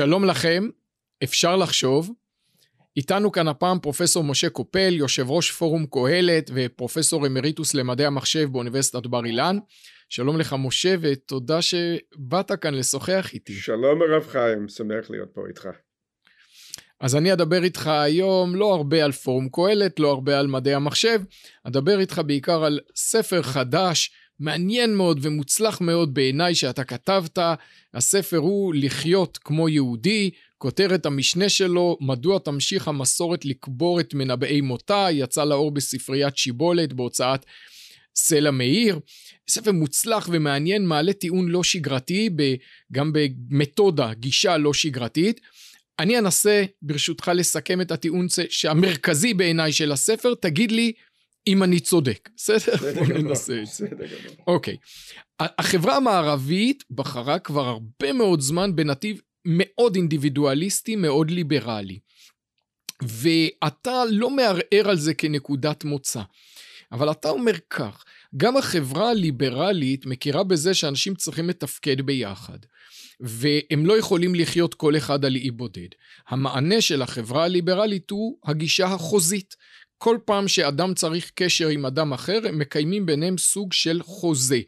שלום לכם, אפשר לחשוב. איתנו כאן הפעם פרופסור משה קופל, יושב ראש פורום קהלת ופרופסור אמריטוס למדעי המחשב באוניברסיטת בר אילן. שלום לך משה ותודה שבאת כאן לשוחח איתי. שלום הרב חיים, שמח להיות פה איתך. אז אני אדבר איתך היום לא הרבה על פורום קהלת, לא הרבה על מדעי המחשב, אדבר איתך בעיקר על ספר חדש, מעניין מאוד ומוצלח מאוד בעיניי שאתה כתבת. הספר הוא לחיות כמו יהודי, כותרת המשנה שלו, מדוע תמשיך המסורת לקבור את מנבאי מותה, יצא לאור בספריית שיבולת בהוצאת סלע מאיר. ספר מוצלח ומעניין, מעלה טיעון לא שגרתי, גם במתודה, גישה לא שגרתית. אני אנסה ברשותך לסכם את הטיעון המרכזי בעיניי של הספר, תגיד לי אם אני צודק, בסדר? בוא ננסה את זה. אוקיי. החברה המערבית בחרה כבר הרבה מאוד זמן בנתיב מאוד אינדיבידואליסטי, מאוד ליברלי. ואתה לא מערער על זה כנקודת מוצא. אבל אתה אומר כך, גם החברה הליברלית מכירה בזה שאנשים צריכים לתפקד ביחד. והם לא יכולים לחיות כל אחד על אי בודד. המענה של החברה הליברלית הוא הגישה החוזית. כל פעם שאדם צריך קשר עם אדם אחר, הם מקיימים ביניהם סוג של חוזה.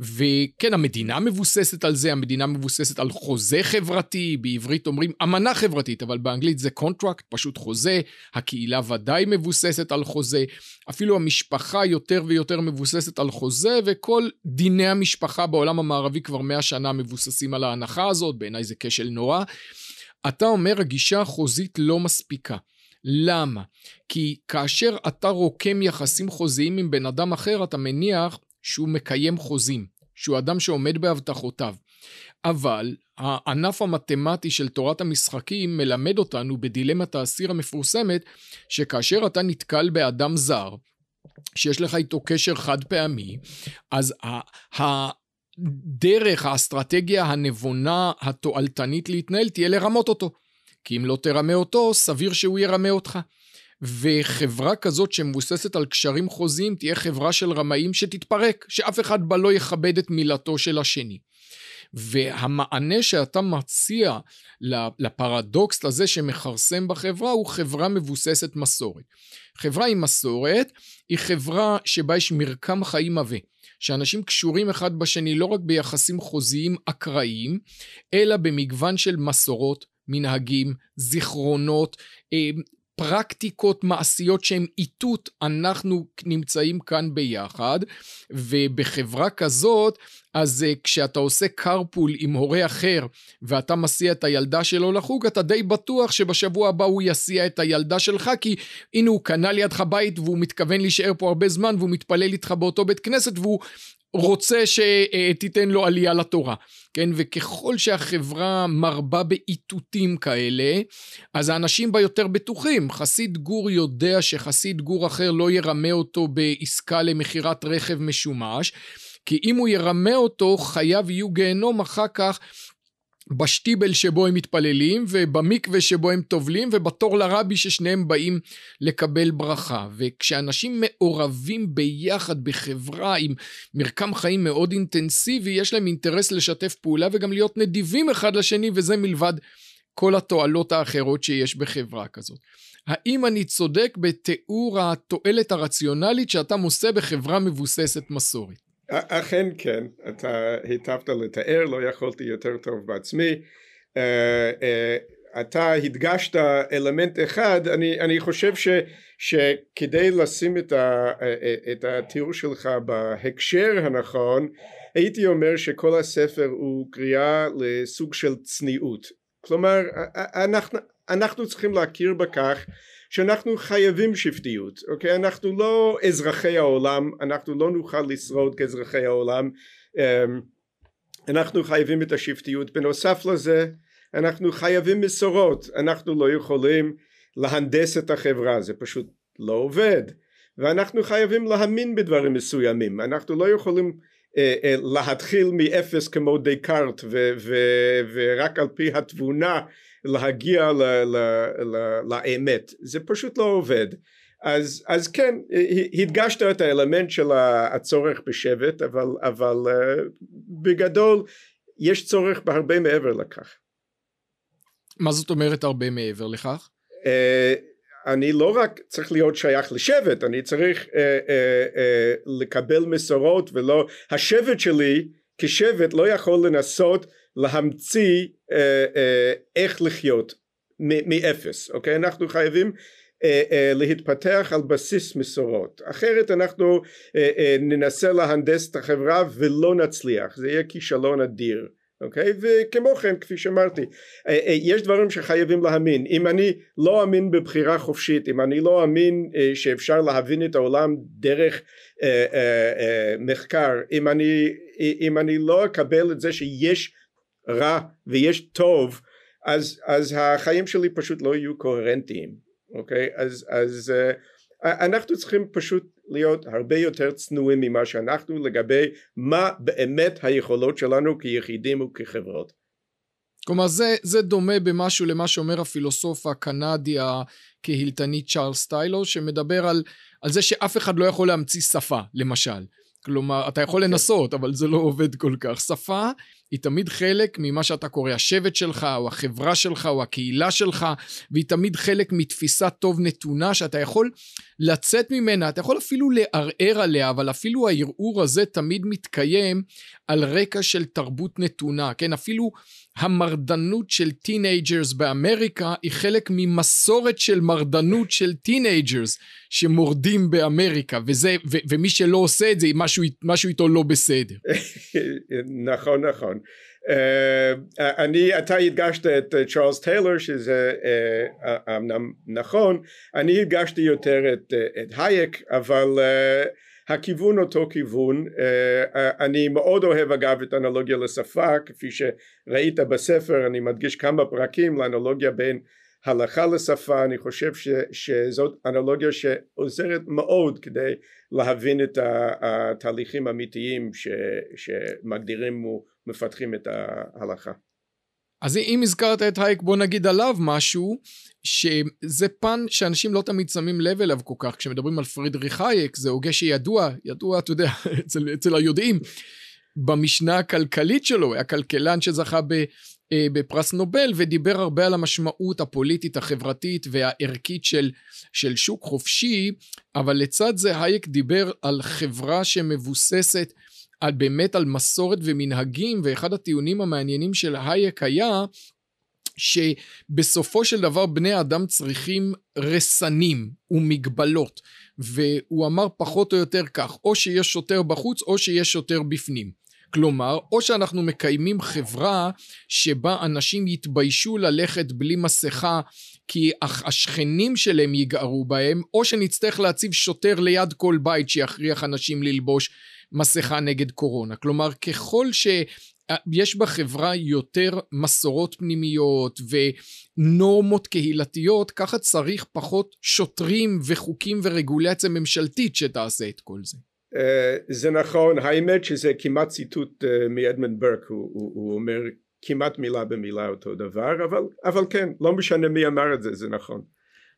וכן, המדינה מבוססת על זה, המדינה מבוססת על חוזה חברתי, בעברית אומרים אמנה חברתית, אבל באנגלית זה contract, פשוט חוזה, הקהילה ודאי מבוססת על חוזה, אפילו המשפחה יותר ויותר מבוססת על חוזה, וכל דיני המשפחה בעולם המערבי כבר מאה שנה מבוססים על ההנחה הזאת, בעיניי זה כשל נורא. אתה אומר הגישה החוזית לא מספיקה. למה? כי כאשר אתה רוקם יחסים חוזיים עם בן אדם אחר, אתה מניח שהוא מקיים חוזים, שהוא אדם שעומד בהבטחותיו. אבל הענף המתמטי של תורת המשחקים מלמד אותנו בדילמת האסיר המפורסמת, שכאשר אתה נתקל באדם זר, שיש לך איתו קשר חד פעמי, אז הדרך, האסטרטגיה הנבונה, התועלתנית להתנהל, תהיה לרמות אותו. כי אם לא תרמה אותו, סביר שהוא ירמה אותך. וחברה כזאת שמבוססת על קשרים חוזיים תהיה חברה של רמאים שתתפרק, שאף אחד בה לא יכבד את מילתו של השני. והמענה שאתה מציע לפרדוקס הזה שמכרסם בחברה הוא חברה מבוססת מסורת. חברה עם מסורת היא חברה שבה יש מרקם חיים עבה. שאנשים קשורים אחד בשני לא רק ביחסים חוזיים אקראיים, אלא במגוון של מסורות, מנהגים, זיכרונות, אה, פרקטיקות מעשיות שהן איתות, אנחנו נמצאים כאן ביחד, ובחברה כזאת, אז uh, כשאתה עושה carpool עם הורה אחר, ואתה מסיע את הילדה שלו לחוג, אתה די בטוח שבשבוע הבא הוא יסיע את הילדה שלך, כי הנה הוא קנה לידך בית והוא מתכוון להישאר פה הרבה זמן, והוא מתפלל איתך באותו בית כנסת, והוא רוצה שתיתן לו עלייה לתורה, כן? וככל שהחברה מרבה באיתותים כאלה, אז האנשים בה יותר בטוחים. חסיד גור יודע שחסיד גור אחר לא ירמה אותו בעסקה למכירת רכב משומש, כי אם הוא ירמה אותו, חייו יהיו גיהנום אחר כך בשטיבל שבו הם מתפללים ובמקווה שבו הם טובלים ובתור לרבי ששניהם באים לקבל ברכה וכשאנשים מעורבים ביחד בחברה עם מרקם חיים מאוד אינטנסיבי יש להם אינטרס לשתף פעולה וגם להיות נדיבים אחד לשני וזה מלבד כל התועלות האחרות שיש בחברה כזאת. האם אני צודק בתיאור התועלת הרציונלית שאתה מושא בחברה מבוססת מסורת? אכן כן, אתה היטבת לתאר, לא יכולתי יותר טוב בעצמי. אתה הדגשת אלמנט אחד, אני, אני חושב ש, שכדי לשים את, ה, את התיאור שלך בהקשר הנכון, הייתי אומר שכל הספר הוא קריאה לסוג של צניעות. כלומר, אנחנו, אנחנו צריכים להכיר בכך שאנחנו חייבים שבטיות, אוקיי? אנחנו לא אזרחי העולם, אנחנו לא נוכל לשרוד כאזרחי העולם, אמ, אנחנו חייבים את השבטיות. בנוסף לזה, אנחנו חייבים מסורות, אנחנו לא יכולים להנדס את החברה, זה פשוט לא עובד. ואנחנו חייבים להאמין בדברים מסוימים, אנחנו לא יכולים להתחיל מאפס כמו דקארט ורק על פי התבונה להגיע ל, ל, ל, לאמת. זה פשוט לא עובד. אז, אז כן הדגשת את האלמנט של הצורך בשבט אבל, אבל uh, בגדול יש צורך בהרבה מעבר לכך. מה זאת אומרת הרבה מעבר לכך? אני לא רק צריך להיות שייך לשבט, אני צריך לקבל מסורות ולא, השבט שלי כשבט לא יכול לנסות להמציא איך לחיות מאפס, אוקיי? אנחנו חייבים להתפתח על בסיס מסורות. אחרת אנחנו ננסה להנדס את החברה ולא נצליח. זה יהיה כישלון אדיר אוקיי? וכמו כן כפי שאמרתי יש דברים שחייבים להאמין. אם אני לא אאמין בבחירה חופשית אם אני לא אאמין שאפשר להבין את העולם דרך מחקר אם אני אם אני לא אקבל את זה שיש רע ויש טוב אז, אז החיים שלי פשוט לא יהיו קוהרנטיים אוקיי? אז, אז אנחנו צריכים פשוט להיות הרבה יותר צנועים ממה שאנחנו לגבי מה באמת היכולות שלנו כיחידים וכחברות כלומר זה, זה דומה במשהו למה שאומר הפילוסוף הקנדי הקהילתני צ'ארלס טיילור שמדבר על, על זה שאף אחד לא יכול להמציא שפה למשל כלומר, אתה יכול כן. לנסות, אבל זה לא עובד כל כך. שפה היא תמיד חלק ממה שאתה קורא השבט שלך, או החברה שלך, או הקהילה שלך, והיא תמיד חלק מתפיסה טוב נתונה, שאתה יכול לצאת ממנה, אתה יכול אפילו לערער עליה, אבל אפילו הערעור הזה תמיד מתקיים על רקע של תרבות נתונה, כן? אפילו המרדנות של teenagers באמריקה היא חלק ממסורת של מרדנות של teenagers שמורדים באמריקה, וזה, ו, ומי שלא עושה את זה, משהו, משהו איתו לא בסדר. נכון, נכון. אה, אני, אתה הדגשת את צ'ארלס טיילור שזה אמנם נכון, אני הדגשתי יותר את, את הייק, אבל הכיוון אותו כיוון אני מאוד אוהב אגב את האנלוגיה לשפה כפי שראית בספר אני מדגיש כמה פרקים לאנלוגיה בין הלכה לשפה אני חושב ש, שזאת אנלוגיה שעוזרת מאוד כדי להבין את התהליכים האמיתיים ש, שמגדירים ומפתחים את ההלכה. אז אם הזכרת את הייק בוא נגיד עליו משהו שזה פן שאנשים לא תמיד שמים לב אליו כל כך. כשמדברים על פרידריך הייק זה הוגה שידוע ידוע אתה יודע אצל, אצל היודעים במשנה הכלכלית שלו. היה כלכלן שזכה ב, אה, בפרס נובל ודיבר הרבה על המשמעות הפוליטית החברתית והערכית של, של שוק חופשי אבל לצד זה הייק דיבר על חברה שמבוססת על באמת על מסורת ומנהגים ואחד הטיעונים המעניינים של הייק היה שבסופו של דבר בני אדם צריכים רסנים ומגבלות והוא אמר פחות או יותר כך או שיש שוטר בחוץ או שיש שוטר בפנים. כלומר או שאנחנו מקיימים חברה שבה אנשים יתביישו ללכת בלי מסכה כי השכנים שלהם יגערו בהם או שנצטרך להציב שוטר ליד כל בית שיכריח אנשים ללבוש מסכה נגד קורונה. כלומר, ככל שיש בחברה יותר מסורות פנימיות ונורמות קהילתיות, ככה צריך פחות שוטרים וחוקים ורגולציה ממשלתית שתעשה את כל זה. Uh, זה נכון, האמת שזה כמעט ציטוט uh, מאדמנד ברק, הוא, הוא, הוא אומר כמעט מילה במילה אותו דבר, אבל, אבל כן, לא משנה מי אמר את זה, זה נכון.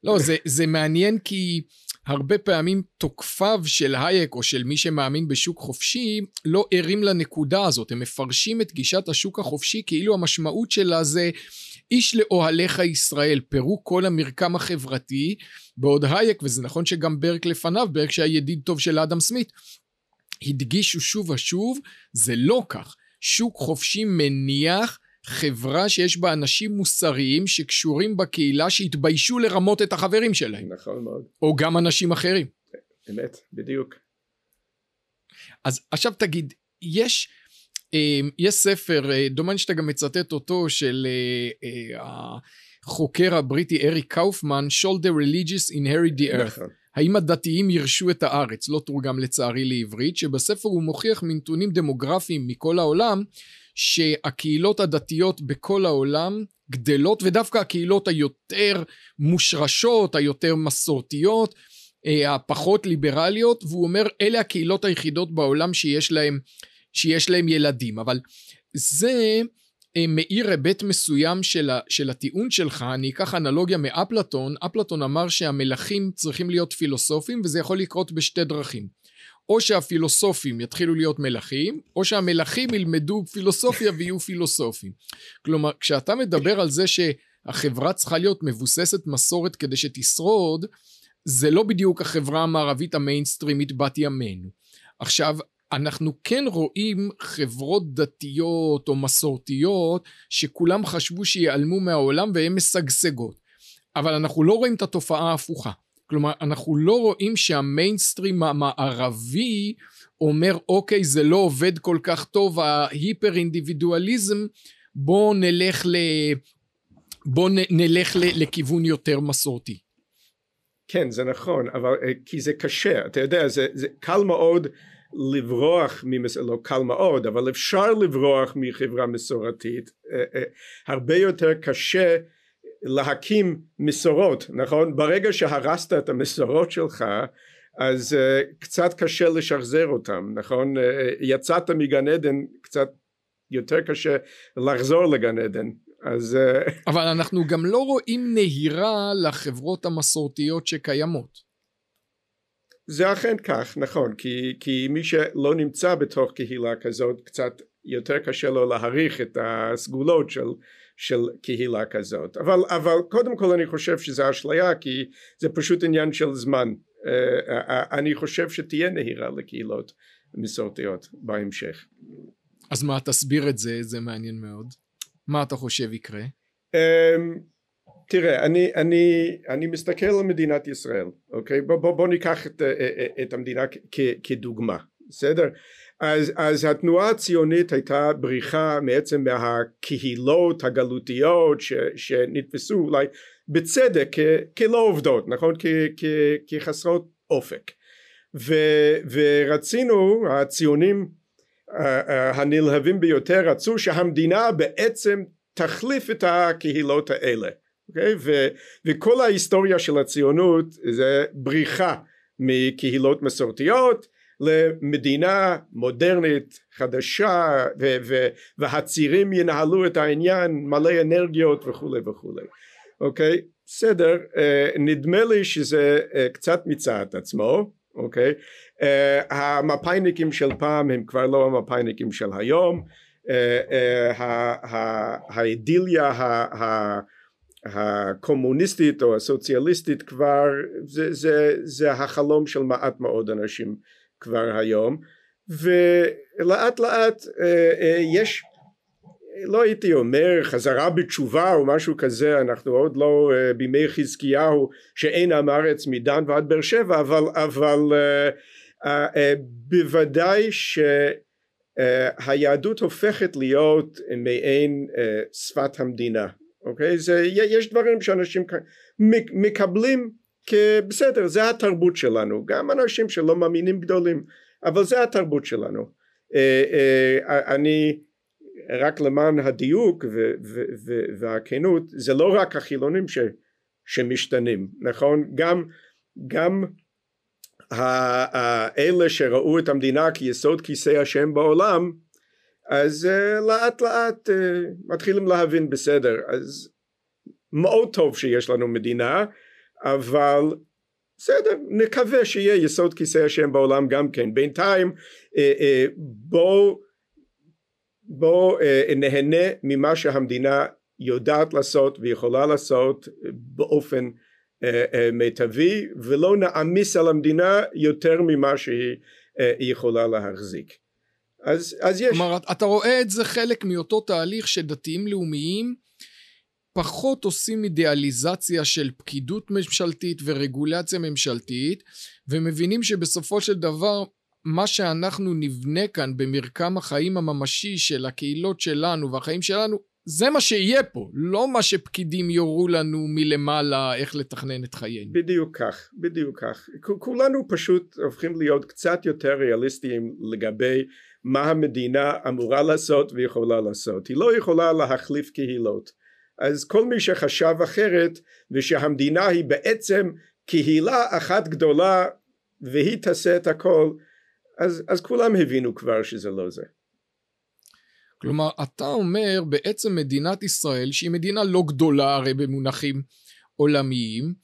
לא, זה, זה מעניין כי הרבה פעמים תוקפיו של הייק או של מי שמאמין בשוק חופשי לא ערים לנקודה הזאת, הם מפרשים את גישת השוק החופשי כאילו המשמעות שלה זה איש לאוהליך ישראל, פירוק כל המרקם החברתי, בעוד הייק, וזה נכון שגם ברק לפניו, ברק שהיה ידיד טוב של אדם סמית, הדגישו שוב ושוב, זה לא כך. שוק חופשי מניח חברה שיש בה אנשים מוסריים שקשורים בקהילה שהתביישו לרמות את החברים שלהם. נכון מאוד. או גם אנשים אחרים. אמת, בדיוק. אז עכשיו תגיד, יש, אה, יש ספר, אה, דומני שאתה גם מצטט אותו, של אה, החוקר הבריטי אריק קאופמן, Shoulder Religious Inherit the Earth. נכון. האם הדתיים ירשו את הארץ, לא תורגם לצערי לעברית, שבספר הוא מוכיח מנתונים דמוגרפיים מכל העולם, שהקהילות הדתיות בכל העולם גדלות, ודווקא הקהילות היותר מושרשות, היותר מסורתיות, אה, הפחות ליברליות, והוא אומר אלה הקהילות היחידות בעולם שיש להם, שיש להם ילדים. אבל זה אה, מאיר היבט מסוים של, ה, של הטיעון שלך, אני אקח אנלוגיה מאפלטון, אפלטון אמר שהמלכים צריכים להיות פילוסופים וזה יכול לקרות בשתי דרכים. או שהפילוסופים יתחילו להיות מלכים, או שהמלכים ילמדו פילוסופיה ויהיו פילוסופים. כלומר, כשאתה מדבר על זה החברה צריכה להיות מבוססת מסורת כדי שתשרוד, זה לא בדיוק החברה המערבית המיינסטרימית בת ימינו. עכשיו, אנחנו כן רואים חברות דתיות או מסורתיות שכולם חשבו שיעלמו מהעולם והן משגשגות. אבל אנחנו לא רואים את התופעה ההפוכה. כלומר, אנחנו לא רואים שהמיינסטרים המערבי אומר, אוקיי, זה לא עובד כל כך טוב, ההיפר אינדיבידואליזם, בואו נלך ל... בואו נלך ל... לכיוון יותר מסורתי. כן, זה נכון, אבל אה, כי זה קשה, אתה יודע, זה, זה קל מאוד לברוח, ממס... לא קל מאוד, אבל אפשר לברוח מחברה מסורתית, אה, אה, הרבה יותר קשה להקים מסורות, נכון? ברגע שהרסת את המסורות שלך, אז uh, קצת קשה לשחזר אותם, נכון? Uh, יצאת מגן עדן, קצת יותר קשה לחזור לגן עדן. אז... Uh... אבל אנחנו גם לא רואים נהירה לחברות המסורתיות שקיימות. זה אכן כך, נכון, כי, כי מי שלא נמצא בתוך קהילה כזאת, קצת יותר קשה לו להעריך את הסגולות של של קהילה כזאת. אבל אבל קודם כל אני חושב שזה אשליה כי זה פשוט עניין של זמן. uh, אני חושב שתהיה נהירה לקהילות מסורתיות בהמשך. אז מה תסביר את זה זה מעניין מאוד. מה אתה חושב יקרה? Um, תראה אני אני אני מסתכל על מדינת ישראל אוקיי? בוא בוא, בוא ניקח את, את המדינה כ, כדוגמה בסדר אז, אז התנועה הציונית הייתה בריחה בעצם מהקהילות הגלותיות ש, שנתפסו אולי בצדק כ, כלא עובדות נכון כ, כ, כחסרות אופק ו, ורצינו הציונים הנלהבים ביותר רצו שהמדינה בעצם תחליף את הקהילות האלה okay? אוקיי? ו, וכל ההיסטוריה של הציונות זה בריחה מקהילות מסורתיות למדינה מודרנית חדשה ו- ו- ינהלו את העניין מלא אנרגיות וכולי וכולי. אוקיי? בסדר אה, נדמה לי שזה אה, קצת מיצה את עצמו אוקיי? אה, המפאיניקים של פעם הם כבר לא המפאיניקים של היום. האידיליה הקומוניסטית או הסוציאליסטית כבר זה, זה, זה החלום של מעט מאוד אנשים כבר היום ולאט לאט אה, אה, יש לא הייתי אומר חזרה בתשובה או משהו כזה אנחנו עוד לא אה, בימי חזקיהו שאין עם הארץ מדן ועד באר שבע אבל, אבל בוודאי שהיהדות הופכת להיות מעין שפת המדינה אוקיי? זה יש דברים שאנשים מקבלים בסדר זה התרבות שלנו. גם אנשים שלא מאמינים גדולים אבל זה התרבות שלנו. אה, אה, אני רק למען הדיוק והכנות זה לא רק החילונים ש, שמשתנים נכון? גם גם האלה שראו את המדינה כיסוד כיסא השם בעולם אז uh, לאט לאט מתחילים להבין בסדר אז מאוד טוב שיש לנו מדינה אבל בסדר נקווה שיהיה יסוד כיסא השם בעולם גם כן בינתיים אה, אה, בואו בוא אה, נהנה ממה שהמדינה יודעת לעשות ויכולה לעשות באופן מיטבי ולא נעמיס על המדינה יותר ממה שהיא יכולה להחזיק אז, אז יש. כלומר אתה רואה את זה חלק מאותו תהליך שדתיים לאומיים פחות עושים אידיאליזציה של פקידות ממשלתית ורגולציה ממשלתית ומבינים שבסופו של דבר מה שאנחנו נבנה כאן במרקם החיים הממשי של הקהילות שלנו והחיים שלנו זה מה שיהיה פה, לא מה שפקידים יורו לנו מלמעלה איך לתכנן את חיינו. בדיוק כך, בדיוק כך. כולנו פשוט הופכים להיות קצת יותר ריאליסטיים לגבי מה המדינה אמורה לעשות ויכולה לעשות. היא לא יכולה להחליף קהילות. אז כל מי שחשב אחרת ושהמדינה היא בעצם קהילה אחת גדולה והיא תעשה את הכל אז, אז כולם הבינו כבר שזה לא זה. כלומר אתה אומר בעצם מדינת ישראל שהיא מדינה לא גדולה הרי במונחים עולמיים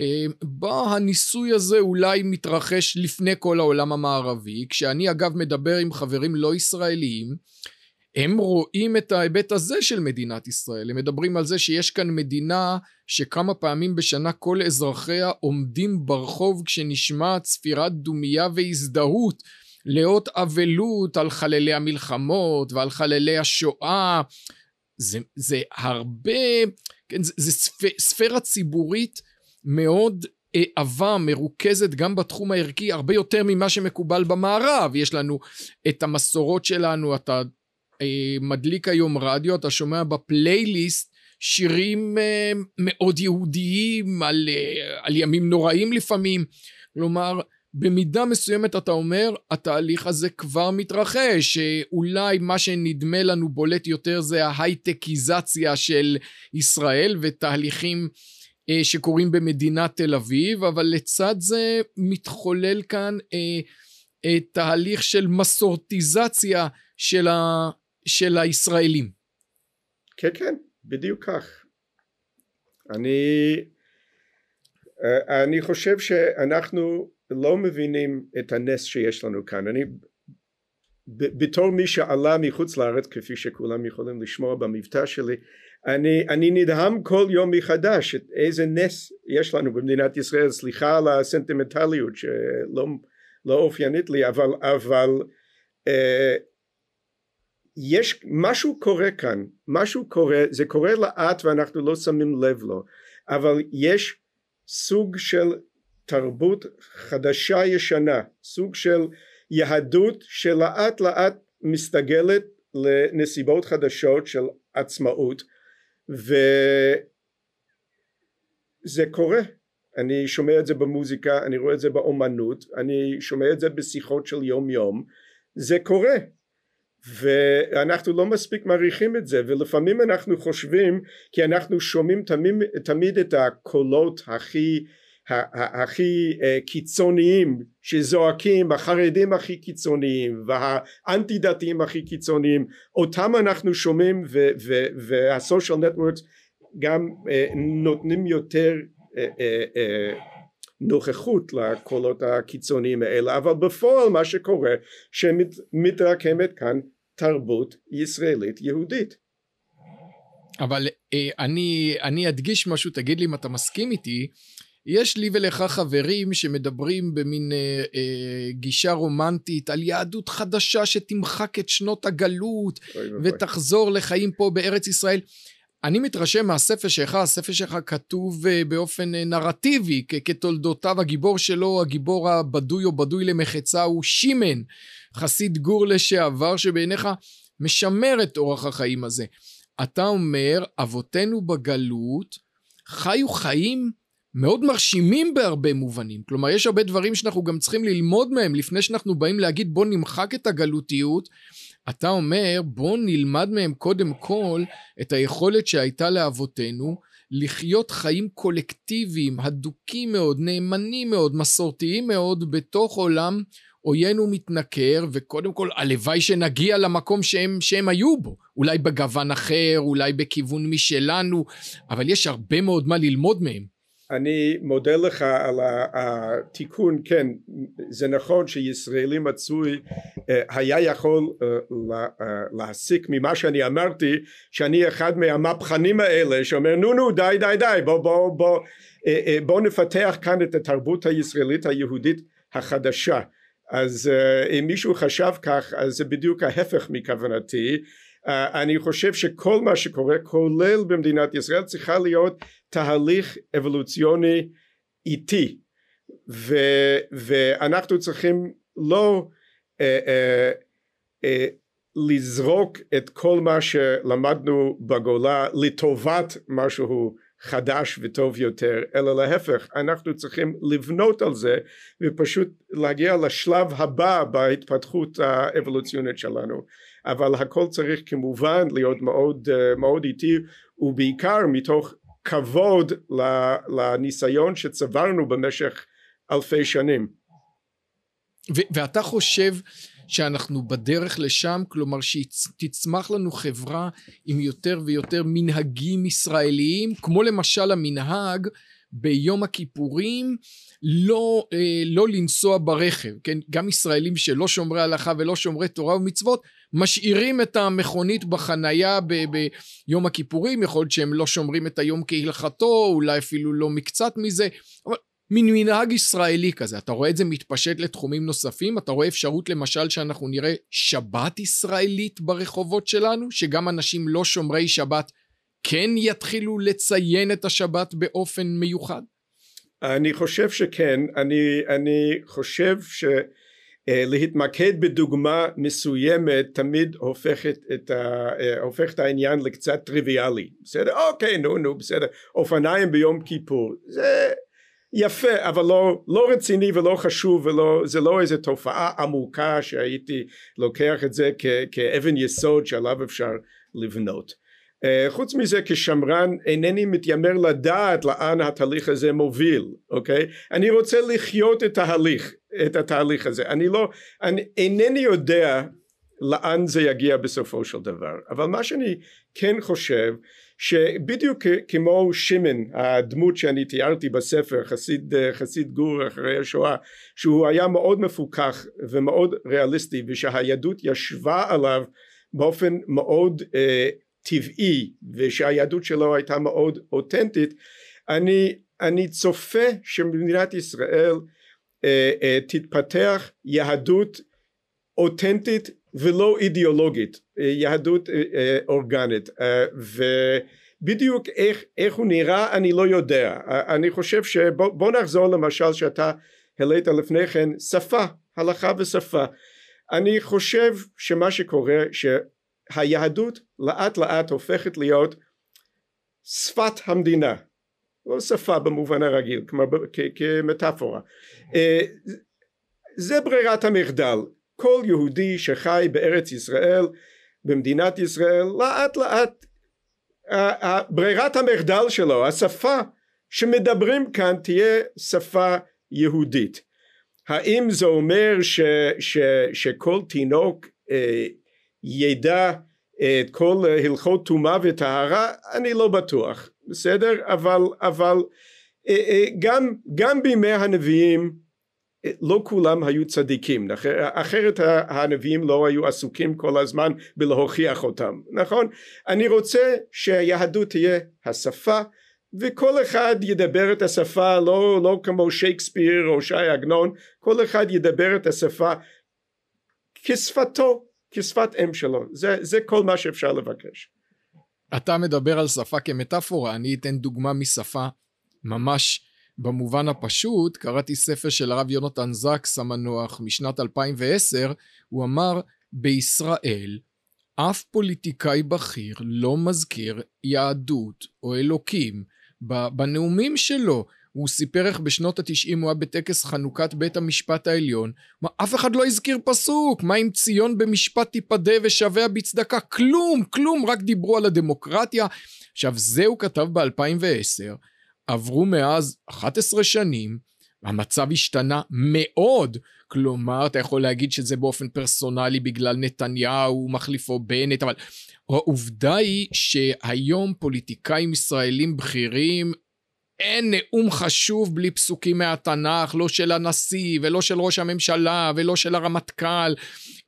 אה, בה הניסוי הזה אולי מתרחש לפני כל העולם המערבי כשאני אגב מדבר עם חברים לא ישראליים הם רואים את ההיבט הזה של מדינת ישראל. הם מדברים על זה שיש כאן מדינה שכמה פעמים בשנה כל אזרחיה עומדים ברחוב כשנשמעת צפירת דומייה והזדהות לאות אבלות על חללי המלחמות ועל חללי השואה. זה, זה הרבה, כן, זה, זה ספ, ספירה ציבורית מאוד עבה מרוכזת גם בתחום הערכי הרבה יותר ממה שמקובל במערב יש לנו את המסורות שלנו אה, מדליק היום רדיו אתה שומע בפלייליסט שירים אה, מאוד יהודיים על, אה, על ימים נוראים לפעמים. כלומר במידה מסוימת אתה אומר התהליך הזה כבר מתרחש שאולי מה שנדמה לנו בולט יותר זה ההייטקיזציה של ישראל ותהליכים אה, שקורים במדינת תל אביב אבל לצד זה מתחולל כאן אה, אה, תהליך של מסורטיזציה של, ה, של הישראלים. כן כן בדיוק כך. אני אה, אני חושב שאנחנו לא מבינים את הנס שיש לנו כאן. אני בתור מי שעלה מחוץ לארץ כפי שכולם יכולים לשמוע במבטא שלי אני, אני נדהם כל יום מחדש את איזה נס יש לנו במדינת ישראל סליחה על הסנטימנטליות שלא לא אופיינית לי אבל אבל אה, יש משהו קורה כאן משהו קורה זה קורה לאט ואנחנו לא שמים לב לו אבל יש סוג של תרבות חדשה ישנה סוג של יהדות שלאט לאט מסתגלת לנסיבות חדשות של עצמאות וזה קורה. אני שומע את זה במוזיקה אני רואה את זה באומנות אני שומע את זה בשיחות של יום יום זה קורה ואנחנו לא מספיק מעריכים את זה ולפעמים אנחנו חושבים כי אנחנו שומעים תמיד, תמיד את הקולות הכי הכי אה, קיצוניים שזועקים החרדים הכי קיצוניים והאנטי דתיים הכי קיצוניים. אותם אנחנו שומעים והסושיאל נטוורקס גם אה, נותנים יותר אה, נוכחות לקולות הקיצוניים האלה. אבל בפועל מה שקורה שמתרקמת כאן תרבות ישראלית יהודית. אבל אני, אני אדגיש משהו תגיד לי אם אתה מסכים איתי. יש לי ולך חברים שמדברים במין אה, אה, גישה רומנטית על יהדות חדשה שתמחק את שנות הגלות ותחזור לחיים פה בארץ ישראל. אני מתרשם מהספר שלך, הספר שלך כתוב אה, באופן אה, נרטיבי כתולדותיו, הגיבור שלו, הגיבור הבדוי או בדוי למחצה הוא שימן, חסיד גור לשעבר שבעיניך משמר את אורח החיים הזה. אתה אומר, אבותינו בגלות חיו חיים מאוד מרשימים בהרבה מובנים. כלומר, יש הרבה דברים שאנחנו גם צריכים ללמוד מהם לפני שאנחנו באים להגיד בוא נמחק את הגלותיות. אתה אומר בוא נלמד מהם קודם כל את היכולת שהייתה לאבותינו לחיות חיים קולקטיביים, הדוקים מאוד, נאמנים מאוד, מסורתיים מאוד, בתוך עולם עוין ומתנכר, וקודם כל הלוואי שנגיע למקום שהם, שהם היו בו. אולי בגוון אחר, אולי בכיוון משלנו, אבל יש הרבה מאוד מה ללמוד מהם. אני מודה לך על התיקון כן זה נכון שישראלי מצוי אה, היה יכול אה, אה, להסיק ממה שאני אמרתי שאני אחד מהמהפכנים האלה שאומר נו נו די די די בוא בוא בוא בוא נפתח כאן את התרבות הישראלית היהודית החדשה. אז אם מישהו חשב כך אז זה בדיוק ההפך מכוונתי. Uh, אני חושב שכל מה שקורה כולל במדינת ישראל צריכה להיות תהליך אבולוציוני איטי. ו, ואנחנו צריכים לא uh, uh, uh, לזרוק את כל מה שלמדנו בגולה לטובת משהו חדש וטוב יותר אלא להפך אנחנו צריכים לבנות על זה ופשוט להגיע לשלב הבא בהתפתחות האבולוציונית שלנו. אבל הכל צריך כמובן להיות מאוד מאוד איטי ובעיקר מתוך כבוד לניסיון שצברנו במשך אלפי שנים. ואתה חושב שאנחנו בדרך לשם, כלומר שתצמח לנו חברה עם יותר ויותר מנהגים ישראליים, כמו למשל המנהג ביום הכיפורים לא, אה, לא לנסוע ברכב, כן? גם ישראלים שלא שומרי הלכה ולא שומרי תורה ומצוות משאירים את המכונית בחנייה ביום הכיפורים, יכול להיות שהם לא שומרים את היום כהלכתו, אולי אפילו לא מקצת מזה, אבל מין מנהג ישראלי כזה. אתה רואה את זה מתפשט לתחומים נוספים, אתה רואה אפשרות למשל שאנחנו נראה שבת ישראלית ברחובות שלנו, שגם אנשים לא שומרי שבת כן יתחילו לציין את השבת באופן מיוחד? אני חושב שכן, אני, אני חושב שלהתמקד בדוגמה מסוימת תמיד הופכת את, ה, הופך את העניין לקצת טריוויאלי, בסדר? אוקיי, נו, נו, בסדר, אופניים ביום כיפור, זה יפה, אבל לא, לא רציני ולא חשוב ולא, זה לא איזו תופעה עמוקה שהייתי לוקח את זה כ, כאבן יסוד שעליו אפשר לבנות. אה, חוץ מזה כשמרן אינני מתיימר לדעת לאן התהליך הזה מוביל אוקיי? אני רוצה לחיות את ההליך את התהליך הזה. אני לא אני אינני יודע לאן זה יגיע בסופו של דבר אבל מה שאני כן חושב שבדיוק כמו שמן הדמות שאני תיארתי בספר חסיד חסיד גור אחרי השואה שהוא היה מאוד מפוכח ומאוד ריאליסטי ושהיהדות ישבה עליו באופן מאוד אה, טבעי ושהיהדות שלו הייתה מאוד אותנטית אני, אני צופה שבמדינת ישראל אה, אה, תתפתח יהדות אותנטית ולא אידיאולוגית אה, יהדות אה, אה, אורגנית אה, ובדיוק איך, איך הוא נראה אני לא יודע. אה, אני חושב שבוא נחזור למשל שאתה העלית לפני כן שפה הלכה ושפה. אני חושב שמה שקורה ש... היהדות לאט לאט הופכת להיות שפת המדינה. לא שפה במובן הרגיל כלומר כמטאפורה. אה, זה ברירת המחדל. כל יהודי שחי בארץ ישראל במדינת ישראל לאט לאט ברירת המחדל שלו השפה שמדברים כאן תהיה שפה יהודית. האם זה אומר ש, ש, שכל תינוק אה, ידע את כל הלכות טומאה וטהרה אני לא בטוח בסדר? אבל אבל אה, אה, גם גם בימי הנביאים אה, לא כולם היו צדיקים אחרת הנביאים לא היו עסוקים כל הזמן בלהוכיח אותם נכון? אני רוצה שהיהדות תהיה השפה וכל אחד ידבר את השפה לא, לא כמו שייקספיר או שי עגנון כל אחד ידבר את השפה כשפתו כשפת אם שלו זה, זה כל מה שאפשר לבקש. אתה מדבר על שפה כמטאפורה אני אתן דוגמה משפה ממש במובן הפשוט קראתי ספר של הרב יונתן זקס המנוח משנת 2010 הוא אמר בישראל אף פוליטיקאי בכיר לא מזכיר יהדות או אלוקים בנאומים שלו הוא סיפר איך בשנות התשעים הוא היה בטקס חנוכת בית המשפט העליון. מה, אף אחד לא הזכיר פסוק, מה אם ציון במשפט תיפדה ושביה בצדקה? כלום, כלום, רק דיברו על הדמוקרטיה. עכשיו זה הוא כתב ב-2010, עברו מאז 11 שנים, המצב השתנה מאוד. כלומר, אתה יכול להגיד שזה באופן פרסונלי בגלל נתניהו, מחליפו בנט, אבל העובדה היא שהיום פוליטיקאים ישראלים בכירים אין נאום חשוב בלי פסוקים מהתנ"ך, לא של הנשיא ולא של ראש הממשלה ולא של הרמטכ"ל.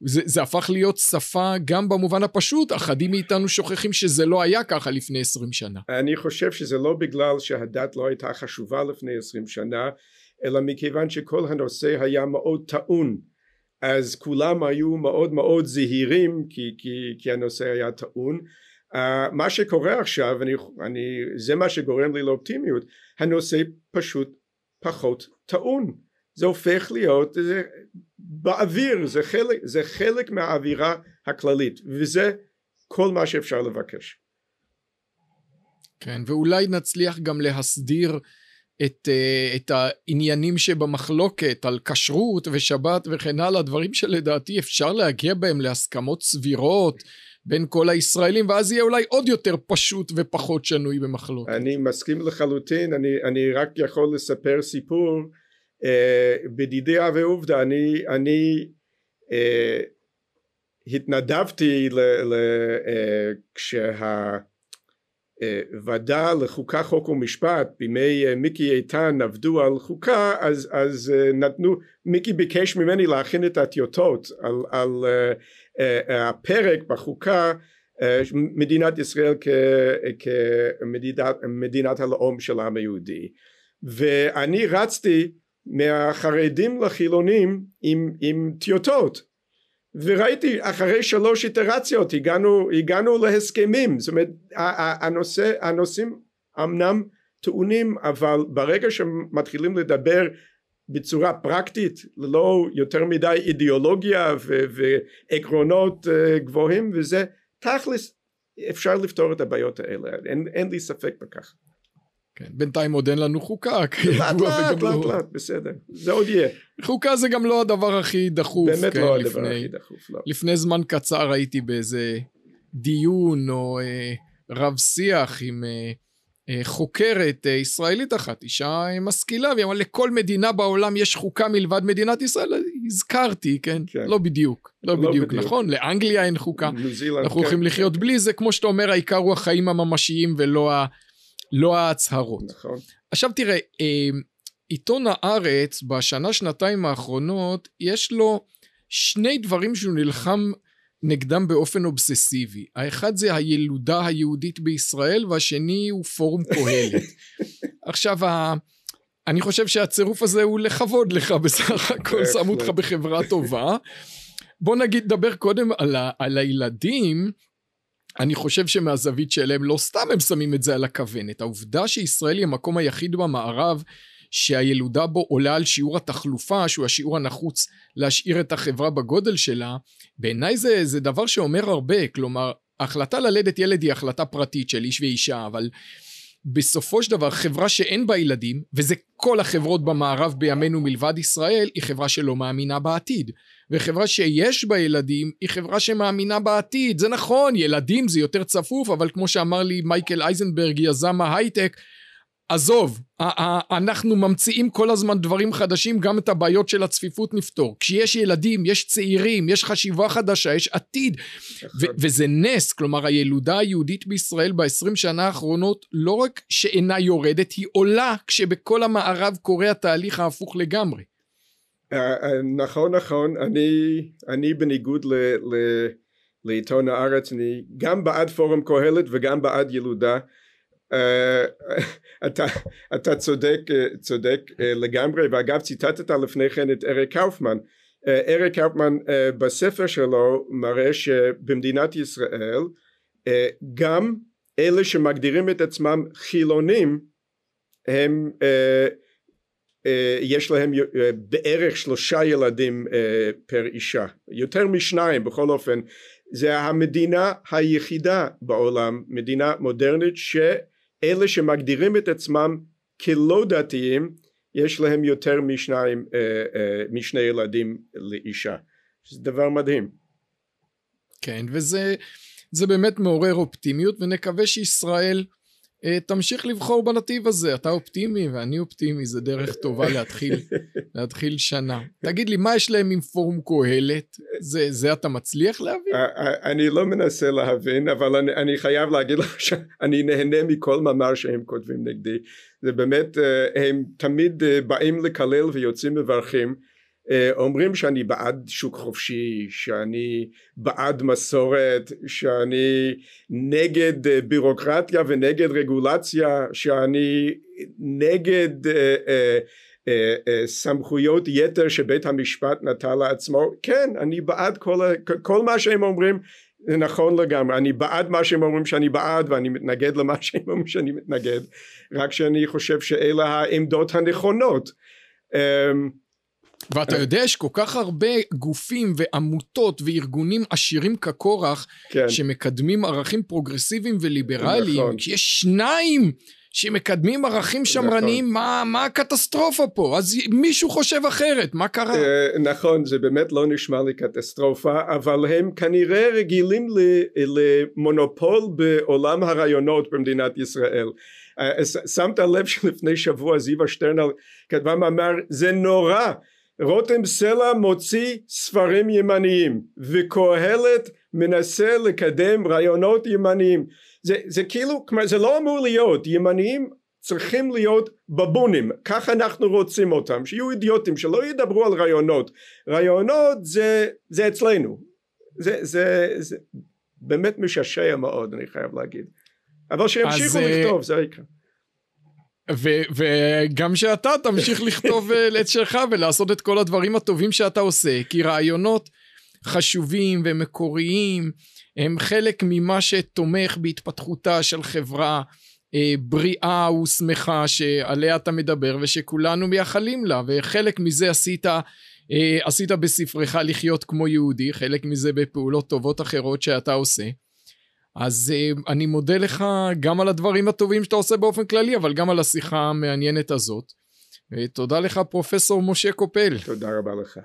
זה, זה הפך להיות שפה גם במובן הפשוט, אחדים מאיתנו שוכחים שזה לא היה ככה לפני עשרים שנה. אני חושב שזה לא בגלל שהדת לא הייתה חשובה לפני עשרים שנה, אלא מכיוון שכל הנושא היה מאוד טעון. אז כולם היו מאוד מאוד זהירים כי, כי, כי הנושא היה טעון. Uh, מה שקורה עכשיו, אני, אני, זה מה שגורם לי לאופטימיות, הנושא פשוט פחות טעון, זה הופך להיות זה, באוויר, זה חלק, זה חלק מהאווירה הכללית, וזה כל מה שאפשר לבקש. כן, ואולי נצליח גם להסדיר את, uh, את העניינים שבמחלוקת על כשרות ושבת וכן הלאה, דברים שלדעתי אפשר להגיע בהם להסכמות סבירות. בין כל הישראלים ואז יהיה אולי עוד יותר פשוט ופחות שנוי במחלוקת. אני מסכים לחלוטין אני, אני רק יכול לספר סיפור אה, בדידי ועובדה אני, אני אה, התנדבתי ל, ל, אה, כשה ועדה לחוקה חוק ומשפט בימי מיקי איתן עבדו על חוקה אז, אז נתנו מיקי ביקש ממני להכין את הטיוטות על, על הפרק בחוקה מדינת ישראל כמדינת הלאום של העם היהודי. ואני רצתי מהחרדים לחילונים עם, עם טיוטות וראיתי אחרי שלוש איטרציות הגענו, הגענו להסכמים. זאת אומרת הנושא, הנושאים אמנם טעונים אבל ברגע שמתחילים לדבר בצורה פרקטית ללא יותר מדי אידיאולוגיה ו- ועקרונות uh, גבוהים וזה תכלס אפשר לפתור את הבעיות האלה. אין, אין לי ספק בכך כן, בינתיים עוד אין לנו חוקה, לאט לאט, לאט לא... לאט, בסדר, זה עוד יהיה. חוקה זה גם לא הדבר הכי דחוף. באמת כן, לא הדבר הכי דחוף, לא. לפני זמן קצר הייתי באיזה דיון או אה, רב שיח עם אה, אה, חוקרת אה, ישראלית אחת, אישה אה, משכילה, והיא אמרה לכל מדינה בעולם יש חוקה מלבד מדינת ישראל, הזכרתי, כן? כן. לא בדיוק, לא, לא בדיוק, בדיוק, נכון? לאנגליה אין חוקה. אנחנו כן, הולכים כן. לחיות בלי זה, כמו שאתה אומר, העיקר הוא החיים הממשיים ולא ה... לא ההצהרות. נכון. עכשיו תראה, אה, עיתון הארץ בשנה שנתיים האחרונות יש לו שני דברים שהוא נלחם נגדם באופן אובססיבי. האחד זה הילודה היהודית בישראל והשני הוא פורום קהלת. עכשיו אני חושב שהצירוף הזה הוא לכבוד לך בסך הכל שמו אותך בחברה טובה. בוא נגיד דבר קודם על, ה, על הילדים אני חושב שמהזווית שלהם לא סתם הם שמים את זה על הכוונת. העובדה שישראל היא המקום היחיד במערב שהילודה בו עולה על שיעור התחלופה, שהוא השיעור הנחוץ להשאיר את החברה בגודל שלה, בעיניי זה, זה דבר שאומר הרבה. כלומר, ההחלטה ללדת ילד היא החלטה פרטית של איש ואישה, אבל בסופו של דבר חברה שאין בה ילדים, וזה כל החברות במערב בימינו מלבד ישראל, היא חברה שלא מאמינה בעתיד. וחברה שיש בה ילדים היא חברה שמאמינה בעתיד. זה נכון, ילדים זה יותר צפוף, אבל כמו שאמר לי מייקל אייזנברג, יזם ההייטק, עזוב, אנחנו ממציאים כל הזמן דברים חדשים, גם את הבעיות של הצפיפות נפתור. כשיש ילדים, יש צעירים, יש חשיבה חדשה, יש עתיד. נכון. וזה נס, כלומר הילודה היהודית בישראל בעשרים שנה האחרונות לא רק שאינה יורדת, היא עולה כשבכל המערב קורה התהליך ההפוך לגמרי. אה, נכון נכון אני אני בניגוד ל, ל, לעיתון הארץ אני גם בעד פורום קהלת וגם בעד ילודה אתה, אתה צודק צודק uh, לגמרי ואגב ציטטת לפני כן את אריק קאופמן. אריק קאופמן בספר שלו מראה שבמדינת ישראל גם אלה שמגדירים את עצמם חילונים הם אה, יש להם אה, בערך שלושה ילדים אה, פר אישה. יותר משניים בכל אופן. זה המדינה היחידה בעולם מדינה מודרנית שאלה שמגדירים את עצמם כלא דתיים יש להם יותר משניים משני ילדים לאישה. זה דבר מדהים. כן וזה זה באמת מעורר אופטימיות ונקווה שישראל אה, תמשיך לבחור בנתיב הזה, אתה אופטימי ואני אופטימי, זה דרך טובה להתחיל, להתחיל שנה. תגיד לי, מה יש להם עם פורום קהלת? זה, זה אתה מצליח להבין? אה, אה, אני לא מנסה להבין, אבל אני, אני חייב להגיד לך שאני נהנה מכל מאמר שהם כותבים נגדי. זה באמת, הם תמיד באים לקלל ויוצאים מברכים. אה, אומרים שאני בעד שוק חופשי, שאני בעד מסורת, שאני נגד אה, בירוקרטיה ונגד רגולציה, שאני נגד אה, סמכויות יתר שבית המשפט נטל לעצמו, כן אני בעד כל, כל מה שהם אומרים זה נכון לגמרי, אני בעד מה שהם אומרים שאני בעד ואני מתנגד למה שהם אומרים שאני מתנגד, רק שאני חושב שאלה העמדות הנכונות. Um, ואתה יודע, יש כל כך הרבה גופים ועמותות וארגונים עשירים כקורח, כן. שמקדמים ערכים פרוגרסיביים וליברליים, נכון. כשיש שניים שמקדמים ערכים שמרניים, נכון. מה, מה הקטסטרופה פה? אז מישהו חושב אחרת, מה קרה? Uh, נכון, זה באמת לא נשמע לי קטסטרופה, אבל הם כנראה רגילים למונופול בעולם הרעיונות במדינת ישראל. Uh, שמת לב שלפני שבוע זיווה שטרנל כתבה מאמר, זה נורא רותם סלע מוציא ספרים ימניים וקהלת מנסה לקדם רעיונות ימניים. זה, זה כאילו, כלומר זה לא אמור להיות, ימניים צריכים להיות בבונים, ככה אנחנו רוצים אותם, שיהיו אידיוטים, שלא ידברו על רעיונות, רעיונות זה, זה אצלנו, זה, זה, זה באמת משעשע מאוד אני חייב להגיד, אבל שימשיכו אה, לכתוב זה יקרה. וגם שאתה תמשיך לכתוב אה, את שלך ולעשות את כל הדברים הטובים שאתה עושה, כי רעיונות חשובים ומקוריים הם חלק ממה שתומך בהתפתחותה של חברה אה, בריאה ושמחה שעליה אתה מדבר ושכולנו מייחלים לה וחלק מזה עשית אה, עשית בספרך לחיות כמו יהודי חלק מזה בפעולות טובות אחרות שאתה עושה אז אה, אני מודה לך גם על הדברים הטובים שאתה עושה באופן כללי אבל גם על השיחה המעניינת הזאת. תודה לך פרופסור משה קופל. תודה רבה לך